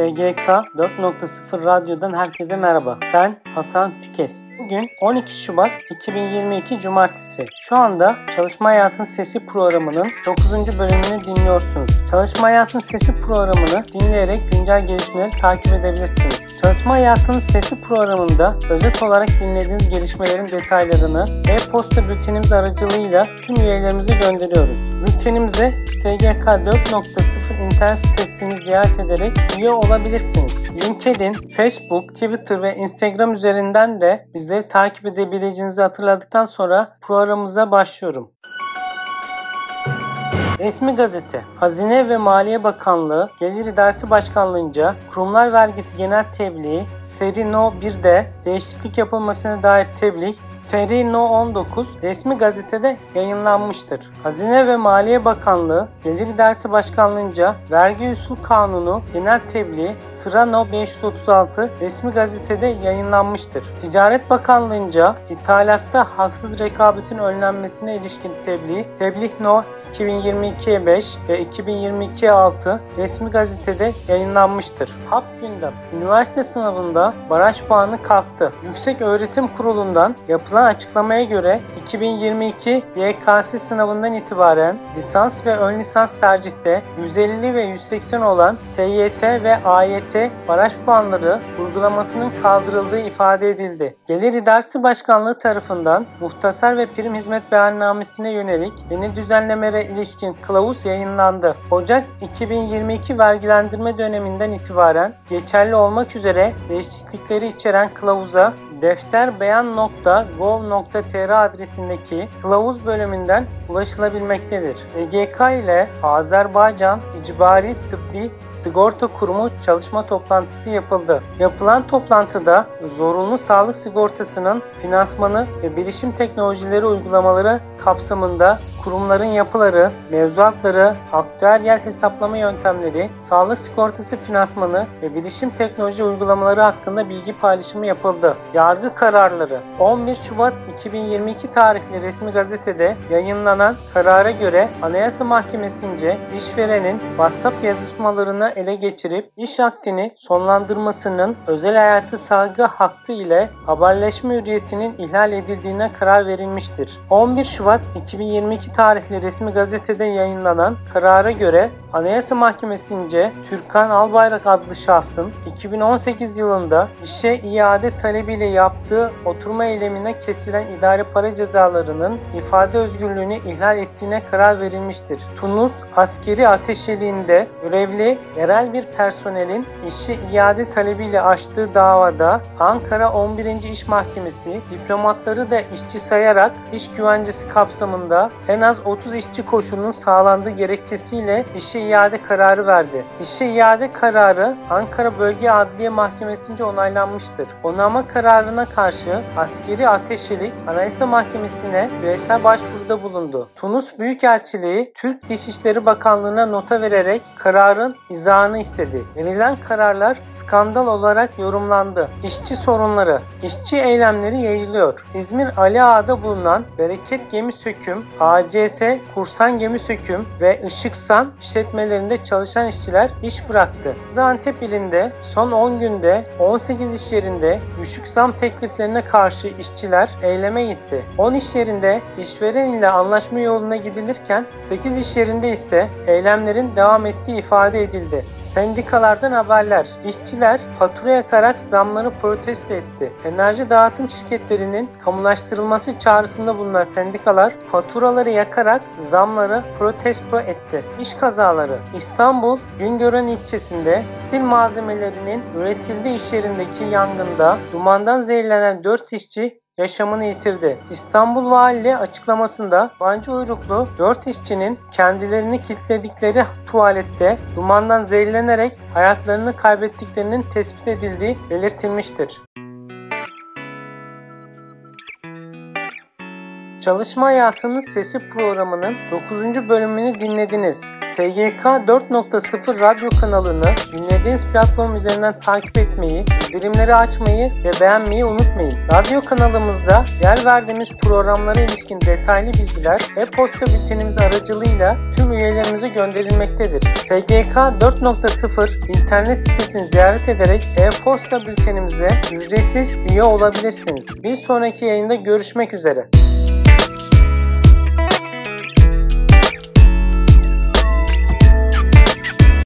SGK 4.0 Radyo'dan herkese merhaba. Ben Hasan Tükes. Bugün 12 Şubat 2022 Cumartesi. Şu anda Çalışma Hayatın Sesi programının 9. bölümünü dinliyorsunuz. Çalışma Hayatın Sesi programını dinleyerek güncel gelişmeleri takip edebilirsiniz. Çalışma Hayatın Sesi programında özet olarak dinlediğiniz gelişmelerin detaylarını e-posta bültenimiz aracılığıyla tüm üyelerimize gönderiyoruz. Bültenimize SGK 4.0 internet sitesini ziyaret ederek üye olabilirsiniz. LinkedIn, Facebook, Twitter ve Instagram üzerinden de bizleri takip edebileceğinizi hatırladıktan sonra programımıza başlıyorum. Resmi gazete, Hazine ve Maliye Bakanlığı Gelir İdaresi Başkanlığı'nca Kurumlar Vergisi Genel Tebliği Seri No 1'de değişiklik yapılmasına dair tebliğ Seri No 19 resmi gazetede yayınlanmıştır. Hazine ve Maliye Bakanlığı Gelir İdaresi Başkanlığı'nca Vergi Usul Kanunu Genel Tebliği Sıra No 536 resmi gazetede yayınlanmıştır. Ticaret Bakanlığı'nca ithalatta haksız rekabetin önlenmesine ilişkin tebliğ Tebliğ No 2022'ye 5 ve 2022'ye 6 resmi gazetede yayınlanmıştır. Hap gündem. Üniversite sınavında baraj puanı kalktı. Yüksek Öğretim Kurulu'ndan yapılan açıklamaya göre 2022 YKS sınavından itibaren lisans ve ön lisans tercihte 150 ve 180 olan TYT ve AYT baraj puanları uygulamasının kaldırıldığı ifade edildi. Gelir İdaresi Başkanlığı tarafından muhtasar ve prim hizmet beyannamesine yönelik yeni düzenlemelere ilişkin kılavuz yayınlandı. Ocak 2022 vergilendirme döneminden itibaren geçerli olmak üzere değişiklikleri içeren kılavuza defterbeyan.gov.tr adresindeki kılavuz bölümünden ulaşılabilmektedir. EGK ile Azerbaycan İcbari Tıbbi Sigorta Kurumu çalışma toplantısı yapıldı. Yapılan toplantıda zorunlu sağlık sigortasının finansmanı ve bilişim teknolojileri uygulamaları kapsamında kurumların yapıları, mevzuatları, aktüeryel hesaplama yöntemleri, sağlık sigortası finansmanı ve bilişim teknoloji uygulamaları hakkında bilgi paylaşımı yapıldı. Yargı kararları 11 Şubat 2022 tarihli resmi gazetede yayınlanan karara göre Anayasa Mahkemesi'nce işverenin WhatsApp yazışmalarını ele geçirip iş akdini sonlandırmasının özel hayatı saygı hakkı ile haberleşme hürriyetinin ihlal edildiğine karar verilmiştir. 11 Şubat 2022 tarihli resmi gazetede yayınlanan karara göre Anayasa Mahkemesi'nce Türkan Albayrak adlı şahsın 2018 yılında işe iade talebiyle yaptığı oturma eylemine kesilen idare para cezalarının ifade özgürlüğünü ihlal ettiğine karar verilmiştir. Tunus askeri ateşeliğinde görevli yerel bir personelin işe iade talebiyle açtığı davada Ankara 11. İş Mahkemesi diplomatları da işçi sayarak iş güvencesi kapsamında en az 30 işçi koşulunun sağlandığı gerekçesiyle işe iade kararı verdi. İşe iade kararı Ankara Bölge Adliye Mahkemesi'nce onaylanmıştır. Onama kararına karşı askeri ateşçilik Anayasa Mahkemesi'ne bireysel başvuruda bulundu. Tunus Büyükelçiliği Türk Dışişleri Bakanlığı'na nota vererek kararın izahını istedi. Verilen kararlar skandal olarak yorumlandı. İşçi sorunları, işçi eylemleri yayılıyor. İzmir Ali Ağa'da bulunan Bereket Gemi Söküm, ACS, Kursan Gemi Söküm ve Işıksan işletmelerinde çalışan işçiler iş bıraktı. Zantep ilinde son 10 günde 18 iş yerinde düşük zam tekliflerine karşı işçiler eyleme gitti. 10 iş yerinde işveren ile anlaşma yoluna gidilirken 8 iş yerinde ise eylemlerin devam ettiği ifade edildi. Sendikalardan haberler. İşçiler fatura yakarak zamları protesto etti. Enerji dağıtım şirketlerinin kamulaştırılması çağrısında bulunan sendikalar faturaları yakarak zamları protesto etti. İş kazaları. İstanbul Güngören ilçesinde stil malzemelerinin üretildiği iş yerindeki yangında dumandan zehirlenen 4 işçi yaşamını yitirdi. İstanbul Valiliği açıklamasında Bancı uyruklu 4 işçinin kendilerini kilitledikleri tuvalette dumandan zehirlenerek hayatlarını kaybettiklerinin tespit edildiği belirtilmiştir. Çalışma Hayatının Sesi programının 9. bölümünü dinlediniz. SGK 4.0 radyo kanalını dinlediğiniz platform üzerinden takip etmeyi, bildirimleri açmayı ve beğenmeyi unutmayın. Radyo kanalımızda yer verdiğimiz programlara ilişkin detaylı bilgiler e-posta bültenimiz aracılığıyla tüm üyelerimize gönderilmektedir. SGK 4.0 internet sitesini ziyaret ederek e-posta bültenimize ücretsiz üye olabilirsiniz. Bir sonraki yayında görüşmek üzere.